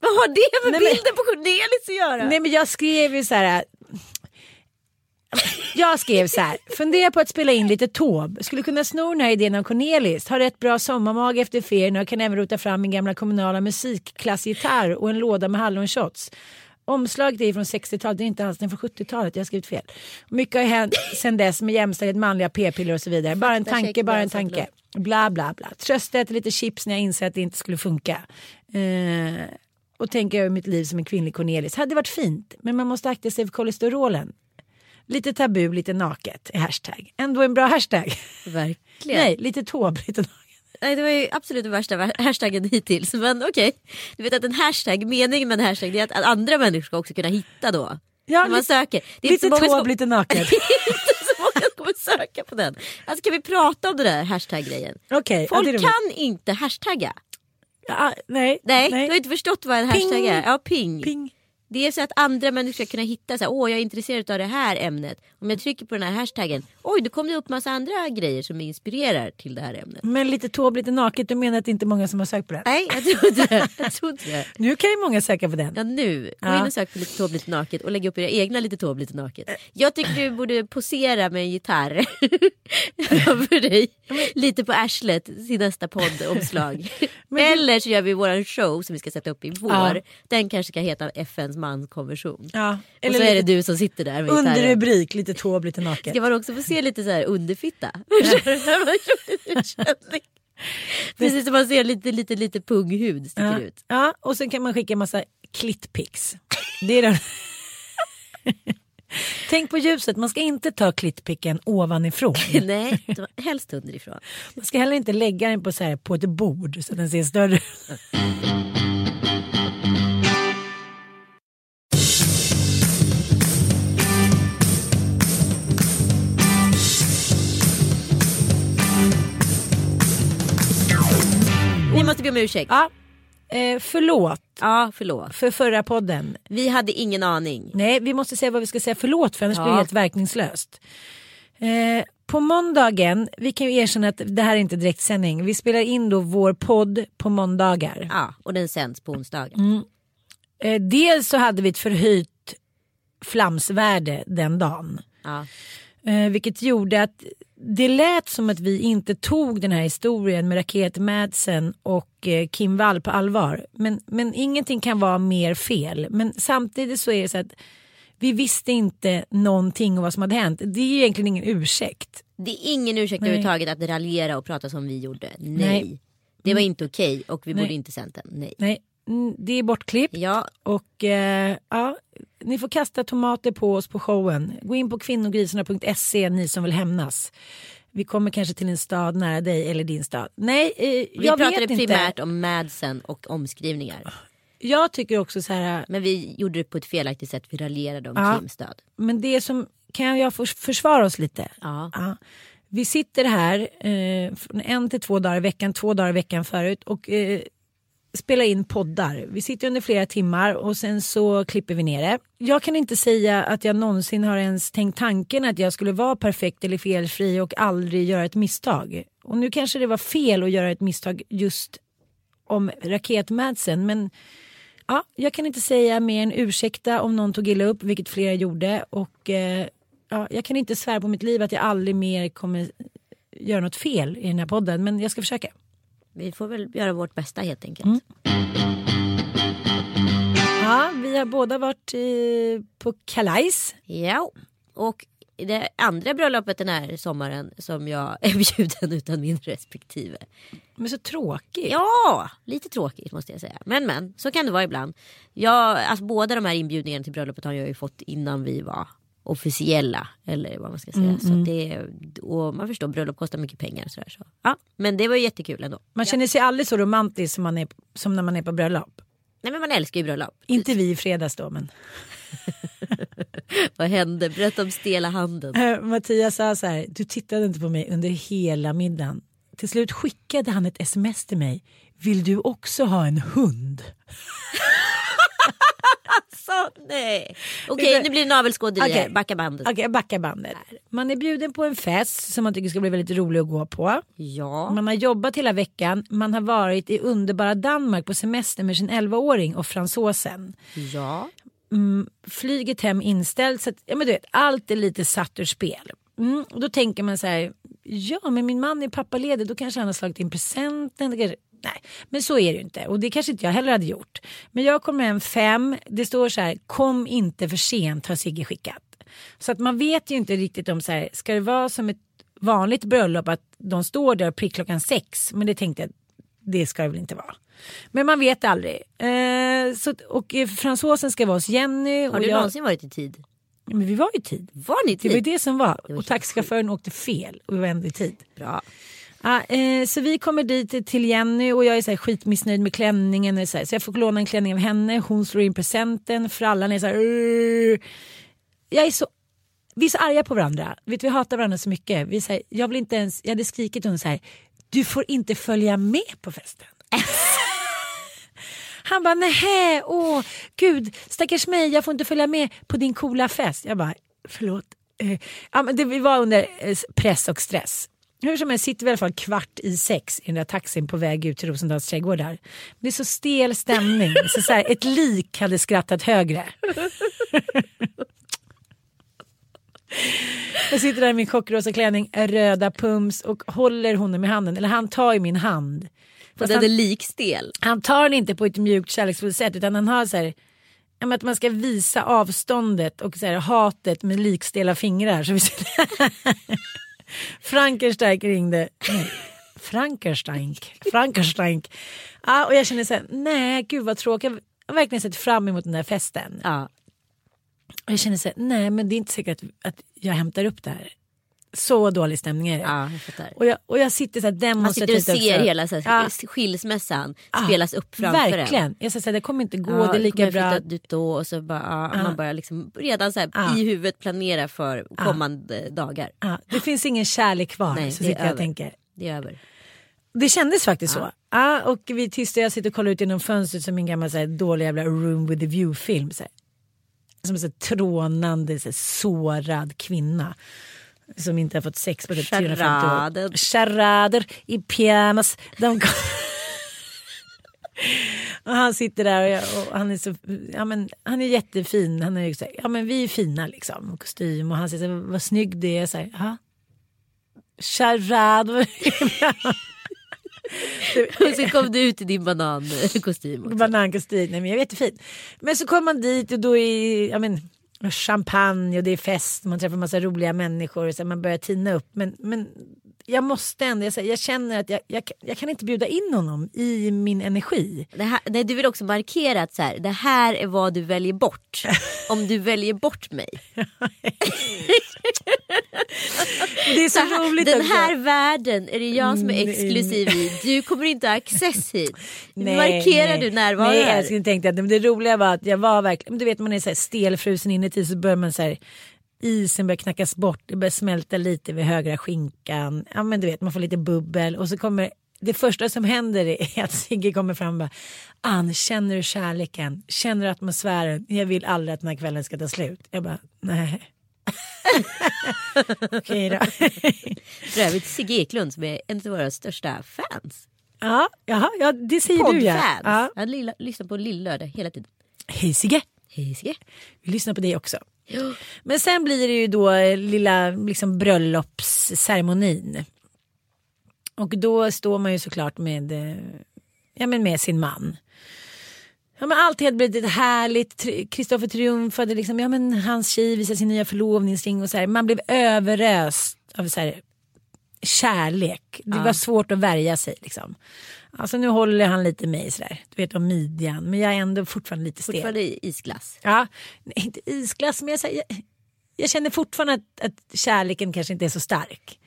Vad har det med Nej, men- bilden på Cornelis att göra? Nej men jag skrev ju så här. Jag skrev så här, fundera på att spela in lite Taube. Skulle kunna sno den här idén av Cornelis. Har rätt bra sommarmag efter ferien och kan även rota fram min gamla kommunala musikklassgitarr och en låda med hallonshots. Omslaget är från 60-talet, det är inte alls den från 70-talet. Jag har skrivit fel. Mycket har hänt sen dess med jämställdhet, manliga p-piller och så vidare. Bara en tanke, bara en tanke. Bla bla bla. Trösta äter lite chips när jag inser att det inte skulle funka. Eh, och tänker över mitt liv som en kvinnlig Cornelis. Hade varit fint, men man måste akta sig för kolesterolen. Lite tabu, lite naket är hashtag. Ändå en bra hashtag. Verkligen. Nej, lite tåb, lite naket. Nej, det var ju absolut den värsta hashtaggen hittills. Men okej, du vet att en hashtag, meningen med en hashtag är att, andra människor ska också kunna hitta då. Ja, när man lite- söker. Det är Lite tåb, som, lite (laughs) många som kommer söka på den. Alltså kan vi prata om det där hashtag-grejen? Ja, Folk roligt. kan inte hashtagga. Ja, nej, Nej, du har inte förstått vad en Ping. hashtag är. Ja, ping. Ping. Det är så att andra människor ska kunna hitta så här, åh jag är intresserad av det här ämnet. Om jag trycker på den här hashtaggen, Oj, då kom det upp massa andra grejer som inspirerar till det här ämnet. Men lite tåb, lite naket, du menar att det inte är många som har sökt på den? Nej, jag tror inte det. Jag tror inte det. Nu kan ju många söka på den. Ja nu, gå Ja. in och sök på lite tåb lite naket och lägg upp era egna lite tåb lite naket. Jag tycker du borde posera med en gitarr (laughs) framför dig. Lite på arslet till nästa poddomslag. (laughs) Eller så gör vi våran show som vi ska sätta upp i vår. Ja. Den kanske ska heta FNs manskonvention. Ja. Och så är det du som sitter där med Under gitarren. rubrik, lite tåb, lite naket. Ska man också få se lite så här underfitta? (laughs) (laughs) En. Precis som man ser lite, lite, lite punghud sticker Ja. ut. ja, och sen kan man skicka massa klittpics. Det är den. (laughs) Tänk på ljuset, man ska inte ta klittpicken ovanifrån. Nej, helst underifrån. Man ska heller inte lägga den på, så här, på ett bord så den ser större ut. Måste be om ursäkt. Ja, eh, förlåt Ja, förlåt. för förra podden. Vi hade ingen aning. Nej, vi måste säga vad vi ska säga förlåt för annars Ja. blir det helt verkningslöst. Eh, på måndagen, vi kan ju erkänna att det här är inte direktsändning. Vi spelar in då vår podd på måndagar. Ja, och den sänds på onsdagen. Mm. Eh, dels så hade vi ett förhöjt flamsvärde den dagen. Ja. Eh, vilket gjorde att det lät som att vi inte tog den här historien med Raket Madsen och eh, Kim Wall på allvar. Men, men ingenting kan vara mer fel. Men samtidigt så är det så att vi visste inte någonting om vad som hade hänt. Det är ju egentligen ingen ursäkt. Det är ingen ursäkt Nej. överhuvudtaget att raljera och prata som vi gjorde. Nej. Nej. Det var inte okej och vi Nej. borde inte sänt den. Nej. Nej, mm, det är bortklippt. Ja, Och eh, ja, ni får kasta tomater på oss på showen. Gå in på kvinnogrisarna.se ni som vill hämnas. Vi kommer kanske till en stad nära dig eller din stad. Nej, eh, vi jag pratade vet inte. primärt om Madsen och omskrivningar. Jag tycker också så här, Men vi gjorde det på ett felaktigt sätt. Vi raljerade om Ja. Kims död. men det som, kan jag försvara oss lite? Ja. Ja. Vi sitter här eh, från en till två dagar i veckan, två dagar i veckan förut och eh, spela in poddar. Vi sitter under flera timmar och sen så klipper vi ner det. Jag kan inte säga att jag någonsin har ens tänkt tanken att jag skulle vara perfekt eller felfri och aldrig göra ett misstag. Och nu kanske det var fel att göra ett misstag just om raketmadsen men ja, jag kan inte säga mer än ursäkta om någon tog illa upp, vilket flera gjorde. Och eh, ja, jag kan inte svära på mitt liv att jag aldrig mer kommer göra något fel i den här podden, men jag ska försöka. Vi får väl göra vårt bästa helt enkelt. Mm. Ja, vi har båda varit eh, på kalajs. Ja, och det andra bröllopet den här sommaren som jag (laughs) är bjuden utan min respektive. Men så tråkigt. Ja, lite tråkigt måste jag säga. Men men, så kan det vara ibland. Jag, alltså, båda de här inbjudningarna till bröllopet har jag ju fått innan vi var officiella. Eller vad man ska säga. så det, och man förstår, bröllop kostar mycket pengar. Sådär, så. Ja, men det var ju jättekul ändå. Man känner sig aldrig så romantisk som, man är, som när man är på bröllop. Nej men man älskar ju bröllop. Inte vi i fredags då, men (laughs) Vad hände? Berätta om stela handen. Eh, Mattias sa så här, du tittade inte på mig under hela middagen. Till slut skickade han ett sms till mig. Vill du också ha en hund? (laughs) Så, nej. Okej, nu blir det navelskåderier. Okej. Backa bandet. Okej, jag backar bandet. Man är bjuden på en fest som man tycker ska bli väldigt rolig att gå på. Ja. Man har jobbat hela veckan. Man har varit i underbara Danmark på semester med sin 11-åring och fransosen. Ja. Mm, flyget hem inställt. Så att, ja, men du vet, allt är lite satt ur spel. Mm, och då tänker man så här. Ja, men min man är pappaledig. Då kanske han har slagit in presenten. Det nej, men så är det ju inte. Och det kanske inte jag heller hade gjort. Men jag kommer hem fem. Det står så här. Kom inte för sent har Sigge skickat. Så att man vet ju inte riktigt om så här. Ska det vara som ett vanligt bröllop att de står där prick klockan sex. Men det tänkte jag. Det ska det väl inte vara. Men man vet aldrig. Eh, så, och eh, fransosen ska vara hos Jenny. Har du jag, någonsin varit i tid? Men vi var i tid. Var ni i Det var ju tid? det som var. var Och taxichauffören åkte fel och vi var ändå i tid. Bra. Ja, eh, så vi kommer dit till Jenny och jag är så här skitmissnöjd med klänningen. och Så, här, så jag får låna en klänning av henne. Hon slår in presenten. Frallan är så här. "Urr." Jag är så vi är så arga på varandra. Vet, vi hatar varandra så mycket. Vi säger, jag, vill inte ens, jag hade skrikit till honom så här. Du får inte följa med på festen. (laughs) Han bara nähä, åh gud stackars mig jag får inte följa med på din coola fest. Jag bara förlåt, eh. ja, men det, vi var under eh, press och stress. Hur som helst sitter vi i alla fall kvart i sex i den där taxin på väg ut till Rosendals trädgårdar. Det är så stel stämning. (laughs) så, så här, ett lik hade skrattat högre. (laughs) Jag sitter där i min chockrosa klänning, röda pums och håller honom i handen. Eller han tar i min hand. Fast den är likstel. han tar den inte på ett mjukt kärleksfullt sätt utan han har så här att man ska visa avståndet och så här, hatet med likstela fingrar. Så vi (laughs) Frankenstein ringde. Frankenstein. Frankenstein. Ja, och jag känner så här, nej gud vad tråkigt. Jag har verkligen sett fram emot den där festen. Ja. Och jag känner så här, nej men det är inte säkert att, att jag hämtar upp det här. Så dålig stämning är det. ja, jag. Och, jag, och jag sitter så här Man sitter och demonstrativt ser också. hela så här, Ja. skilsmässan Ja, spelas upp framför en. Verkligen. Jag säger det kommer inte gå, det är lika bra. ut då och så bara, ja, man börjar liksom redan så här, Ja. i huvudet planera för kommande dagar. Det finns ingen kärlek kvar. Nej, så sitter jag och tänker. Det är över. Det kändes faktiskt så. Ja, och vi tysta, jag sitter och kollar ut genom fönstret som en gammal så här, dålig jävla room with a view film. Så här. Som en så här, trånande, så här, sårad kvinna. Som inte har fått sex på typ 350 år. Charader. I pyjamas. De (laughs) och han sitter där och, jag, och han är så, ja men han är jättefin. Han är ju så här, ja men vi är fina liksom. Och kostym och han säger så här, vad snygg du är. Så här, ja. Charader. (laughs) Och så kom du ut i din banankostym. Banankostym, nej men jag är jättefin. Men så kommer man dit och då är ja, men, champagne och det är fest. Man träffar massa roliga människor och så man börjar tina upp. Men, men jag måste ändå, jag, säger, jag känner att jag, jag, jag kan inte bjuda in honom i min energi. Det här, nej, du vill också markera att så här, det här är vad du väljer bort. (laughs) Om du väljer bort mig. Det är så, Så här, roligt den också. här världen är det jag som är Mm, exklusiv i. Du kommer inte ha access hit. (laughs) Nej, markerar nej. du närvaro Nej, här. älskling, tänkte att men det roliga var att jag var verkligen, du vet man är så här stelfrusen inuti så börjar man så här isen börjar knackas bort, det börjar smälta lite vid högra skinkan. Ja men du vet man får lite bubbel och så kommer det första som händer är (laughs) att Sigge kommer fram och bara Ann, känner du kärleken? Känner du atmosfären? Jag vill aldrig att den här kvällen ska ta slut. Jag bara, nej. (laughs) Okej då. (laughs) För övrigt Sigge Eklund som är en av våra största fans. ja, jaha, ja, det säger du ja. Ja. Han lilla, lyssnar på Lill-lördag hela tiden. Hej Sigge. Hej Sigge. Vi lyssnar på dig också. Men sen blir det ju då eh, lilla liksom, bröllopsceremonin. Och då står man ju såklart med, eh, ja, men med sin man. Ja, men allt helt blivit härligt. Kristoffer triumfade. Liksom, ja, men hans tjej visade sin nya förlovningsring. Och så här. Man blev överöst av så här, kärlek. Det var svårt att värja sig. Liksom. Alltså, nu håller han lite mig sådär, du vet om midjan. Men jag är ändå fortfarande lite stel. Fortfarande isglass. Ja, nej, inte isglass men jag, jag, jag känner fortfarande att, att kärleken kanske inte är så stark.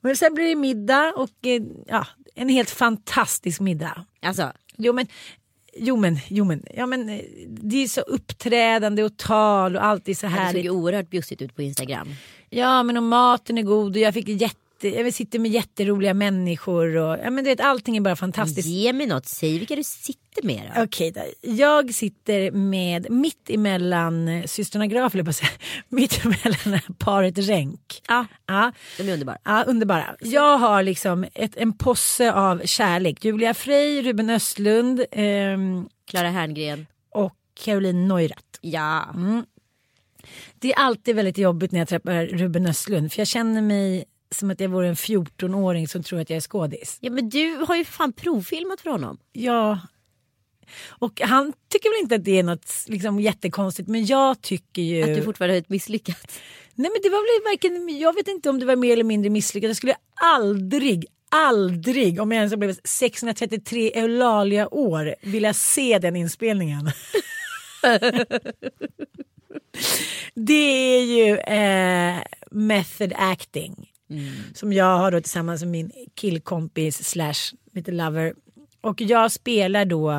Men sen blir det middag och eh, ja, en helt fantastisk middag. Alltså, Jo men, jo men, jo men, ja, men eh, det är så uppträdande och tal och allt är så det såg härligt. ju oerhört bjussigt ut på Instagram. Ja men och maten är god och jag fick jätte, jag sitter med jätteroliga människor och ja men du vet allting är bara fantastiskt. Ge mig något, säg vilka du sitter med då. Okej, då. jag sitter med mitt emellan systrarna Graf, eller (laughs) mitt emellan paret Ränk. Ja, Ja, de är underbara. ja, underbara. Jag har liksom ett, en posse av kärlek. Julia Frey, Ruben Östlund ehm, Klara Herngren. och Caroline Neurath. Ja. Mm. Det är alltid väldigt jobbigt när jag träffar Ruben Östlund för jag känner mig som att jag vore en 14-åring som tror att jag är skådis. ja men du har ju fan provfilmat för honom. Ja. Och han tycker väl inte att det är något liksom, jättekonstigt men jag tycker ju... Att du fortfarande har ett misslyckat. Nej men det var väl varken, jag vet inte om det var mer eller mindre misslyckat. Jag skulle aldrig, aldrig om jag ens blev 633 Eulalia år vilja se den inspelningen. (laughs) det är ju eh, method acting. Som jag har då tillsammans med min killkompis slash lite lover. Och jag spelar då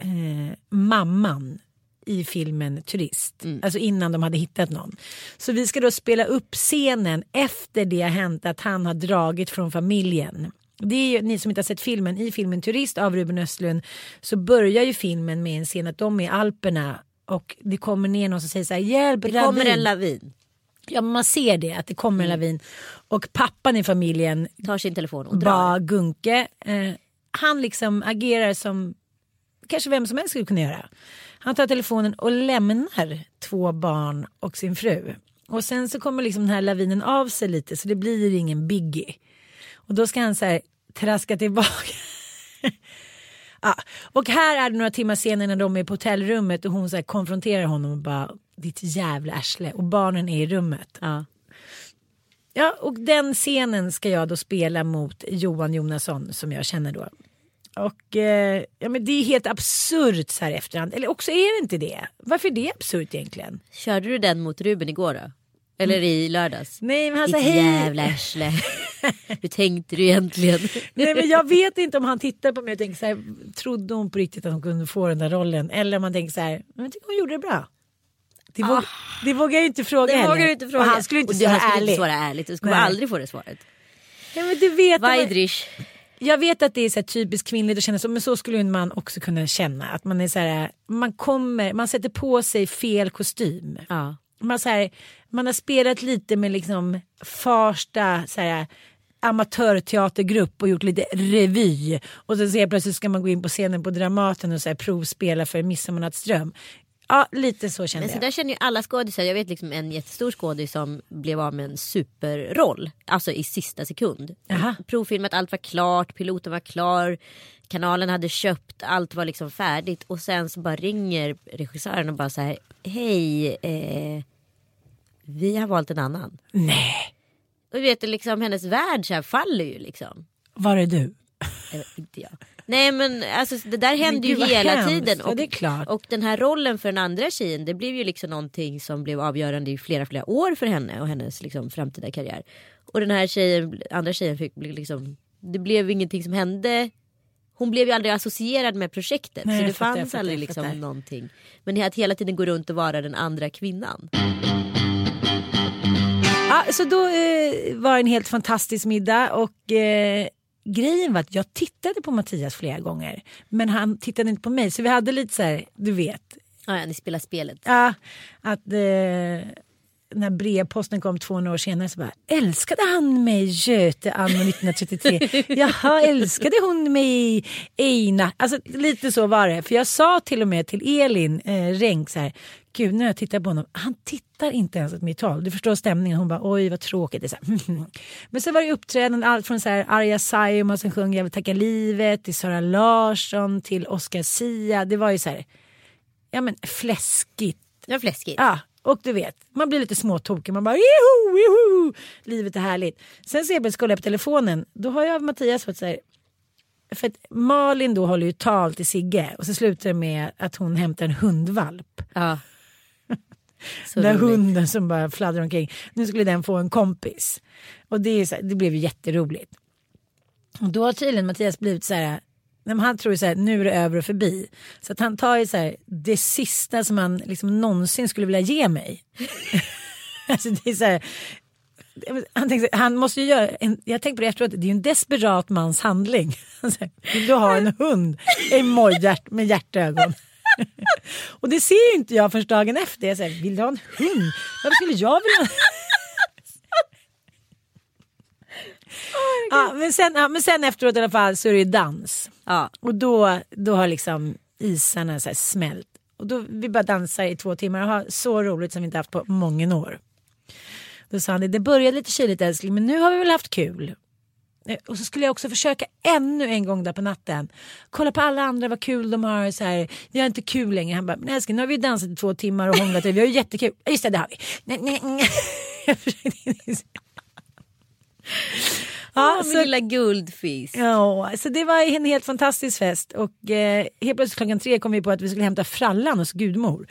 eh, mamman i filmen Turist. Alltså innan de hade hittat någon. Så vi ska då spela upp scenen efter det har hänt att han har dragit från familjen. Det är ju, ni som inte har sett filmen, i filmen Turist av Ruben Östlund så börjar ju filmen med en scen att de är i Alperna och det kommer ner någon som säger så här hjälp Det kommer ravin." en lavin. Ja, man ser det, att det kommer en lavin. Och pappan i familjen, Tar sin telefon och drar. Ba Gunke, eh, han liksom agerar som kanske vem som helst skulle kunna göra. Han tar telefonen och lämnar två barn och sin fru. Och sen så kommer liksom den här lavinen av sig lite så det blir ingen biggie. Och då ska han så här traska tillbaka. Ja. Och här är det några timmar senare när de är på hotellrummet och hon så konfronterar honom och bara ditt jävla arsle och barnen är i rummet. Ja. Ja, och den scenen ska jag då spela mot Johan Jonasson som jag känner då. Och eh, ja, men det är helt absurt så här efterhand. Eller också är det inte det. Varför är det absurt egentligen? Körde du den mot Ruben igår då? Eller i lördags? Nej men han Ditt sa hej. jävla arsle. (laughs) (laughs) Hur tänkte du egentligen? (laughs) Nej men jag vet inte om han tittar på mig och tänker så här. Trodde hon på riktigt att hon kunde få den där rollen? Eller om han tänker så här. Men jag tycker hon gjorde det bra. Det, våg, det vågar jag inte fråga Det vågar inte fråga. Och han skulle inte Och svara han skulle ärligt. inte svara ärligt. Du skulle Nej. aldrig få det svaret. Ja, men du vet, Vajdrish. Jag vet att det är så typiskt kvinnligt att känna så, men så skulle en man också kunna känna. Att man är så här, man kommer, man sätter på sig fel kostym. Ja. Man, så här, man har spelat lite med liksom Farsta så här, amatörteatergrupp och gjort lite revy. Och så ser plötsligt ska man gå in på scenen på Dramaten och så här, provspela för Midsommarnattsdröm. Ja, lite så kände Men så jag. där känner ju alla skådisar. Jag vet liksom en jättestor skådis som blev av med en superroll. Alltså i sista sekund. Jaha. Provfilmat, allt var klart, piloten var klar. Kanalen hade köpt, allt var liksom färdigt. Och sen så bara ringer regissören och bara så här. Hej, eh, vi har valt en annan. Nej, Och du vet liksom hennes värld så här faller ju liksom. var är du? Eller inte jag. Nej men alltså det där händer gud, ju hela hemskt. tiden. Ja, är klart. och den här rollen för den andra tjejen det blev ju liksom någonting som blev avgörande i flera flera år för henne och hennes liksom framtida karriär. Och den här tjejen, andra tjejen fick liksom, det blev ingenting som hände. Hon blev ju aldrig associerad med projektet Nej, så det fanns fattar, aldrig liksom någonting. Men att hela tiden gå runt och vara den andra kvinnan. Ja, så då eh, var det en helt fantastisk middag och eh, grejen var att jag tittade på Mattias flera gånger. Men han tittade inte på mig så vi hade lite så här, du vet. Ja, ja, ni spelar spelet. Ja, att eh, när brevposten kom 200 år senare så bara älskade han mig Göte anno 1933. (laughs) Jaha, älskade hon mig Eina? Alltså lite så var det. För jag sa till och med till Elin eh, Renck så här. Gud när jag tittar på honom, han tittar inte ens åt mitt håll. Du förstår stämningen. Hon bara oj vad tråkigt. Det är så här, (laughs) Men så var det uppträdanden, allt från så här Arja Saijonmaa som sjöng Jag vill tacka livet till Sara Larsson till Oscar Sia. Det var ju så här, ja men fläskigt. Var fläskigt. Ja, och du vet, man blir lite småtokig. Man bara joho, joho, livet är härligt. Sen ser jag scrollar jag på telefonen, då har jag Mattias fått så här, för att Malin då håller ju tal till Sigge och så slutar det med att hon hämtar en hundvalp. Ja. Så den där roligt. hunden som bara fladdrar omkring. Nu skulle den få en kompis. Och det, är så här, det blev ju jätteroligt. Och då har tydligen Mattias blivit så här. Han tror ju så här, nu är det över och förbi. Så att han tar ju så här, det sista som han liksom någonsin skulle vilja ge mig. (laughs) alltså det är så här, han, tänkte, han måste ju göra, en, jag tänkte på det efteråt, det är ju en desperat mans handling. (laughs) Vill du ha en hund? Emojhjärt med hjärtögon. (laughs) Och det ser ju inte jag först dagen efter. Jag säger, vill du ha en hund? Varför skulle jag vilja ha (laughs) ja, men, sen, ja, men sen efteråt i alla fall så är det ju dans. Ja. Och då, då har liksom isarna så smält. Och då, vi bara dansar i två timmar och har så roligt som vi inte haft på många år. Då sa han det, det började lite kyligt älskling men nu har vi väl haft kul. Eh, Och så skulle jag också försöka ännu en gång där på natten. Kolla på alla andra vad kul de har. Så här, vi har inte kul längre. Han bara, men älskling nu har vi dansat i två timmar och hånglat. Vi har ju jättekul. Ja, Just det, det har vi. Nej, nej, nej. (laughs) Ja, Ja, min så- lilla guldfisk. Ja, så det var en helt fantastisk fest och eh, helt plötsligt klockan tre kom vi på att vi skulle hämta frallan hos gudmor.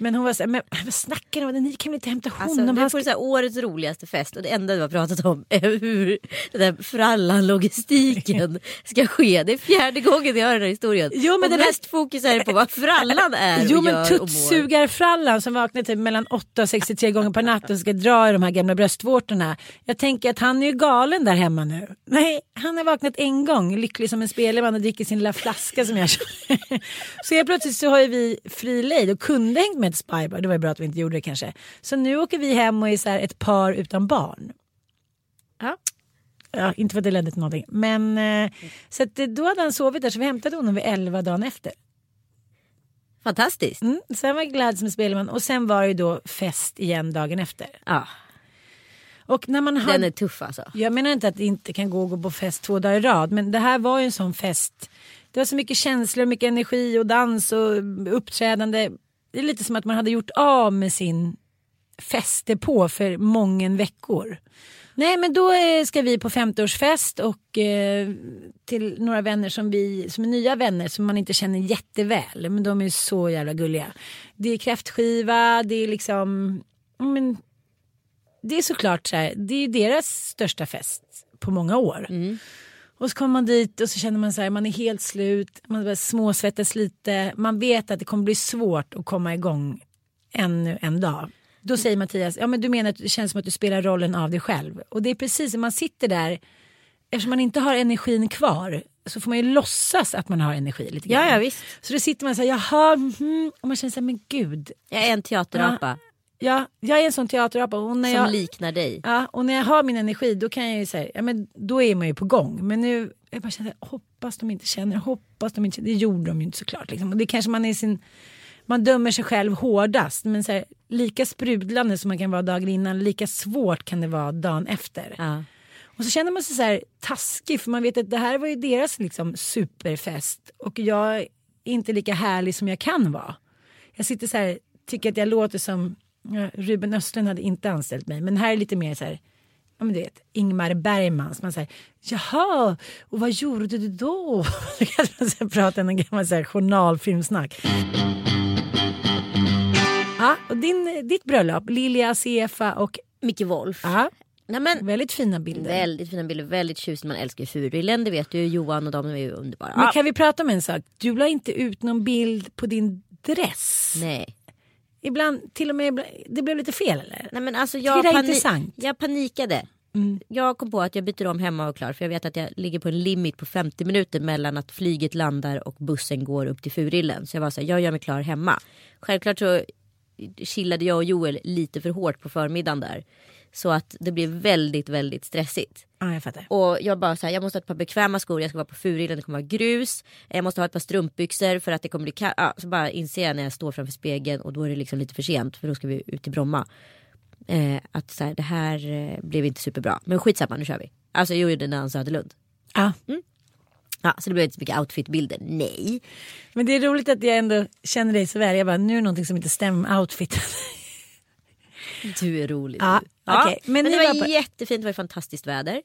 Men hon var så här, men vad snackar ni om? Ni kan väl inte hämta Alltså, honom? nu Han får ska... så här, årets roligaste fest och det enda du har pratat om är hur den där frallan-logistiken (laughs) ska ske. Det är fjärde gången jag hör den här historien. Jo, men och den här- mest fokus är på vad frallan är Jo men tuttsugarfrallan som vaknar typ mellan 8 och 63 gånger per natt och ska dra i de här gamla bröstvårtorna. Jag tänker att han är ju galen där hemma nu. Nej, han har vaknat en gång, lycklig som en spelman och dricker sin lilla flaska som jag kör. (laughs) Så helt plötsligt så har ju vi fri lejd och kunde hängt med hette Spybar. Det var ju bra att vi inte gjorde det kanske. Så nu åker vi hem och är så ett par utan barn. Ja. Ja, inte för att det ledde till någonting. Men eh, så att, då hade han sovit där så vi hämtade honom vid 11 dagen efter. Fantastiskt. Mm. Sen var jag glad som spelman och sen var det ju då fest igen dagen efter. Ja, Och när man har... den är tuff alltså. Jag menar inte att det inte kan gå att gå på fest två dagar i rad men det här var ju en sån fest. Det var så mycket känslor, mycket energi och dans och uppträdande. Det är lite som att man hade gjort av med sin festdepå för många veckor. Nej men då eh, ska vi på 50-årsfest och eh, till några vänner som vi som är nya vänner som man inte känner jätteväl. Men de är så jävla gulliga. Det är kräftskiva, det är liksom men, det är såklart så här, det är deras största fest på många år. Mm. Och så kommer man dit och så känner man så här, man är helt slut, man småsvettas lite, man vet att det kommer bli svårt att komma igång ännu en dag. Då säger Mattias, ja men du menar att det känns som att du spelar rollen av dig själv. Och det är precis som man sitter där, eftersom man inte har energin kvar så får man ju låtsas att man har energi lite grann. Ja, ja visst. Så då sitter man så här, jaha, mhm, och man känner så här, men gud. Jag är en teaterapa Ja, jag är en sån teaterapa och när som jag... liknar dig. Ja, och när jag har min energi då kan jag ju säga, ja men då är man ju på gång. Men nu, jag bara känner, hoppas de inte känner, hoppas de inte känner. Det gjorde de ju inte såklart. Liksom. Och det kanske man är sin, man dömer sig själv hårdast. Men så här, lika sprudlande som man kan vara dagen innan, lika svårt kan det vara dagen efter. Ja. Och så känner man sig så här taskig för man vet att det här var ju deras liksom superfest. Och jag är inte lika härlig som jag kan vara. Jag sitter så här, tycker att jag låter som ja, Ruben Östlund hade inte anställt mig. Men här är lite mer så här, ja men du vet, Ingmar Bergman. Så man säger, jaha, och vad gjorde du då? (laughs) Då kan man här prata en gammal så här, journalfilmsnack. Ja, och din, ditt bröllop, Lilja, Sefa och Micke Wolf. ja, Nej, men, väldigt fina bilder. väldigt fina bilder, väldigt tjusigt. Man älskar ju Furillen, det vet du. Johan och de är ju underbara. Men kan vi prata om en sak? Du la inte ut någon bild på din dress. Nej. Ibland, till och med, det blev lite fel eller? Nej men alltså jag, det är pani- jag panikade. Mm. Jag kom på att jag byter om hemma och klar för jag vet att jag ligger på en limit på 50 minuter mellan att flyget landar och bussen går upp till Furillen. Så jag var så här, jag gör mig klar hemma. Självklart så chillade jag och Joel lite för hårt på förmiddagen där. Så att det blev väldigt, väldigt stressigt. Ja, jag fattar. Och jag bara så här, jag måste ha ett par bekväma skor, jag ska vara på Furillen, det kommer vara grus. Jag måste ha ett par strumpbyxor för att det kommer bli kallt. Ja, så bara inser jag när jag står framför spegeln och då är det liksom lite för sent för då ska vi ut till Bromma. Eh, att så här, det här eh, blev inte superbra. Men skitsamma, nu kör vi. Alltså jag gjorde Nanna Söderlund. Ja. Ja, så det blev inte så mycket outfitbilder. Nej. Men det är roligt att jag ändå känner dig så väl. Jag bara, nu är det någonting som inte stämmer outfiten. Du är rolig. Ja, du. okej. Men Men, det var, var på- jättefint, det var fantastiskt väder.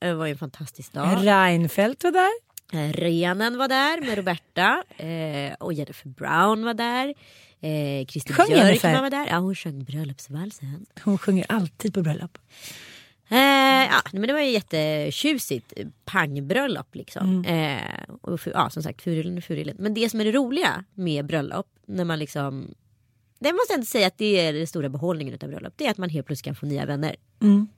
Det var en fantastisk dag. Reinfeldt var där. Eh, Renen var där med Roberta eh, och Jennifer Brown var där. Eh, Christer Sjöng? Björkman var där. Ja, hon sjöng bröllopsvalsen. Hon sjunger alltid på bröllop. Eh, ja, men det var ju jättetjusigt pangbröllop liksom. Eh, och ja, som sagt Furillen och Furillen. Men det som är det roliga med bröllop när man liksom det måste jag inte säga att det är den stora behållningen av bröllop. Det är att man helt plötsligt kan få nya vänner. Mm.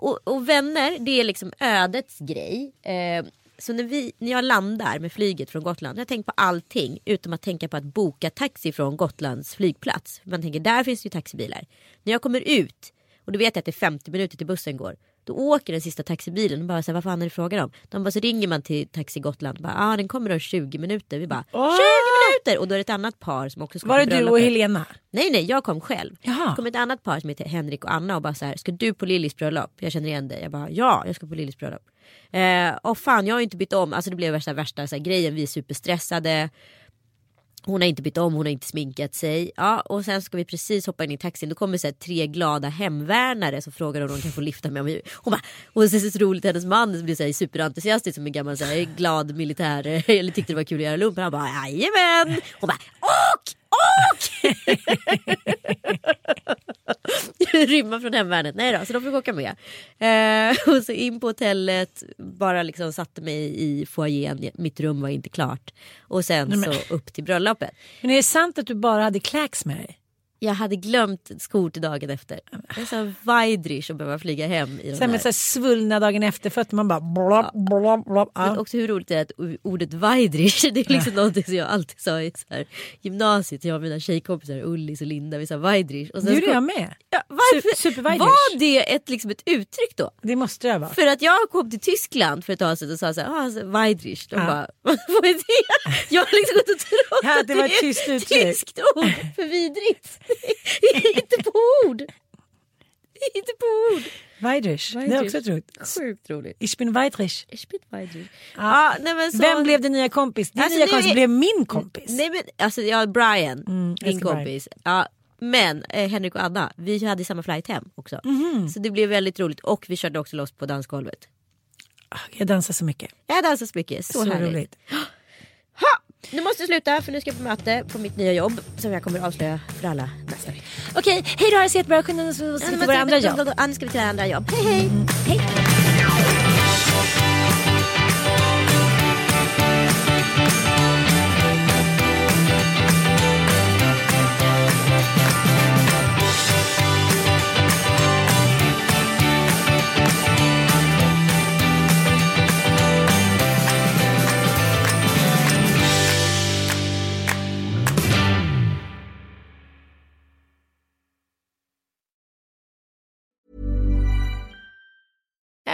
Och, och vänner det är liksom ödets grej. Eh, så när, vi, när jag landar med flyget från Gotland. Jag tänkt på allting utom att tänka på att boka taxi från Gotlands flygplats. Man tänker där finns det ju taxibilar. När jag kommer ut och då vet jag att det är 50 minuter till bussen går. Då åker den sista taxibilen och bara så här, vad fan är det frågan om? De bara så ringer man till Taxi Gotland. Ja ah, den kommer om 20 minuter. Vi bara 20 minuter! Och då är det ett annat par som också ska Var det du och. Helena? Nej nej jag kom själv. Jaha. Det kom ett annat par som heter Henrik och Anna och bara så här, ska du på Lillis bröllop? Jag känner igen dig. Jag bara ja jag ska på Lillis bröllop. Eh, och fan jag har inte bytt om, alltså det blev värsta, värsta så här, grejen, vi är superstressade. Hon har inte bytt om, hon har inte sminkat sig. Ja, och sen ska vi precis hoppa in i taxin. Då kommer så här, tre glada hemvärnare som frågar om de kan få lyfta med mig. Hon bara, och så är så roligt, hennes man blir så här, superentusiastisk som en gammal så här, glad militär. (laughs) Eller tyckte det var kul att göra lumpen. Han bara, jajamän. Hon bara, åk, åk! (laughs) Rymma från hemvärnet. Nej då, så de fick åka med. Eh, (laughs) och så in på hotellet, bara liksom satte mig i foajén. Mitt rum var inte klart. Och sen Nej, men- så upp till bröllopet. Men är det sant att du bara hade kläcks med dig? Jag hade glömt skor till dagen efter. Jag sa Weidrich och behöva flyga hem i Sen med så svullna dagen efter att man bara blop, blop, blop. Men Ja. också hur roligt det är att ordet Weidrich det är liksom någonting som jag alltid sa i så här, gymnasiet. Jag och mina tjejkompisar Ullis och Linda vi sa Det sen gjorde så- jag med. Ja? Su- super. Var det ett, liksom ett uttryck då? Det måste det vara. För att jag kom till Tyskland för ett tag sedan och sa så här, ah, alltså. De Ja. bara, (laughs) vad är det? Jag har liksom gått och trott (laughs) Ja, att det var ett är tyskt uttryck. tyskt ord för vidrigt. (laughs) Inte på ord. Inte på ord. Weidrich. Det är också ett roligt. Sjukt roligt. Ich bin Weidrich. Ich bin Weidrich. Ja, nej, men så... Vem blev din nya kompis? Din Alltså, nya kompis är- blev min kompis. Nej men alltså ja, Brian, min älskar Brian. kompis. Ja, men eh, Henrik och Anna, vi hade samma flight hem också. Mhm. Så det blev väldigt roligt och vi körde också loss på dansgolvet. Ah, Jag dansar så mycket. Jag dansade så mycket, så, Så, härligt. roligt. (gasps) Ha! Nu måste jag sluta för nu ska jag på möte på mitt nya jobb som jag kommer avslöja för alla nästa vecka. Okej, hej då. Ha det så jättebra. Skynda oss till våra andra jobb. Nu ska vi till andra jobb. Hej hej! Hej.